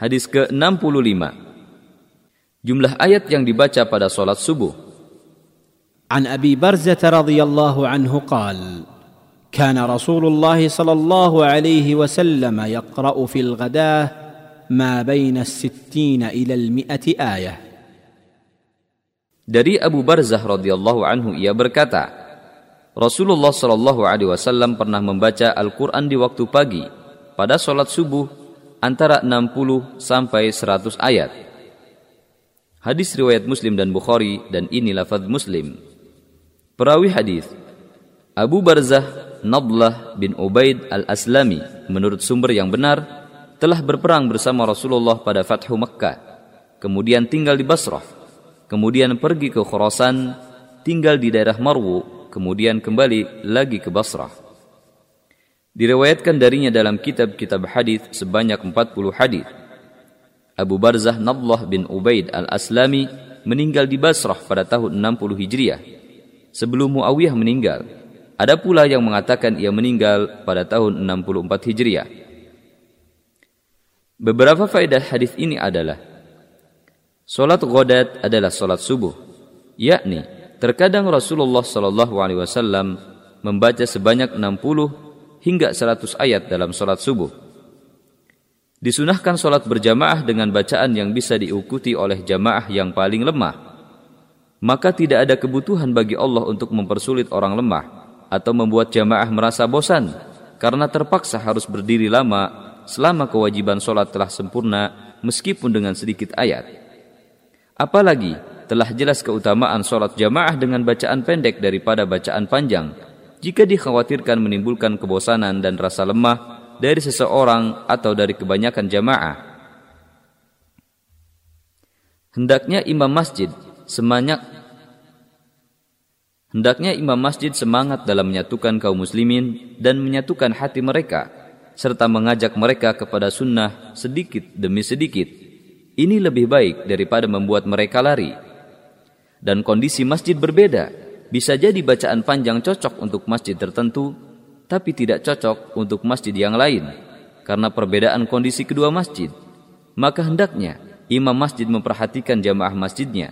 Hadis ke-65. Jumlah ayat yang dibaca pada solat subuh. عن ابي برزه رضي الله عنه قال كان رسول الله صلى الله عليه وسلم يقرا في الغداه ما بين الستين الى المئه ايه Dari Abu Barzah radhiyallahu anhu ia berkata, Rasulullah shallallahu alaihi wasallam pernah membaca Al-Qur'an di waktu pagi pada sholat subuh antara 60 sampai 100 ayat. Hadis riwayat Muslim dan Bukhari dan ini lafaz Muslim. Perawi hadis Abu Barzah Nadlah bin Ubaid al-Aslami menurut sumber yang benar telah berperang bersama Rasulullah pada Fathu Mekkah, kemudian tinggal di Basrah, kemudian pergi ke Khurasan, tinggal di daerah Marwu, kemudian kembali lagi ke Basrah. Diriwayatkan darinya dalam kitab-kitab hadis sebanyak 40 hadis. Abu Barzah Nadlah bin Ubaid al-Aslami meninggal di Basrah pada tahun 60 Hijriah sebelum Muawiyah meninggal. Ada pula yang mengatakan ia meninggal pada tahun 64 Hijriah. Beberapa faedah hadis ini adalah Salat ghadat adalah salat subuh, yakni terkadang Rasulullah Shallallahu alaihi wasallam membaca sebanyak 60 hingga 100 ayat dalam salat subuh. Disunahkan salat berjamaah dengan bacaan yang bisa diikuti oleh jamaah yang paling lemah maka tidak ada kebutuhan bagi Allah untuk mempersulit orang lemah atau membuat jamaah merasa bosan karena terpaksa harus berdiri lama selama kewajiban sholat telah sempurna meskipun dengan sedikit ayat. Apalagi telah jelas keutamaan sholat jamaah dengan bacaan pendek daripada bacaan panjang jika dikhawatirkan menimbulkan kebosanan dan rasa lemah dari seseorang atau dari kebanyakan jamaah. Hendaknya imam masjid sebanyak Hendaknya imam masjid semangat dalam menyatukan kaum muslimin dan menyatukan hati mereka, serta mengajak mereka kepada sunnah sedikit demi sedikit. Ini lebih baik daripada membuat mereka lari. Dan kondisi masjid berbeda. Bisa jadi bacaan panjang cocok untuk masjid tertentu, tapi tidak cocok untuk masjid yang lain, karena perbedaan kondisi kedua masjid. Maka hendaknya imam masjid memperhatikan jamaah masjidnya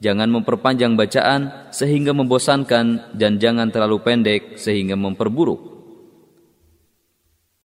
Jangan memperpanjang bacaan sehingga membosankan dan jangan terlalu pendek sehingga memperburuk.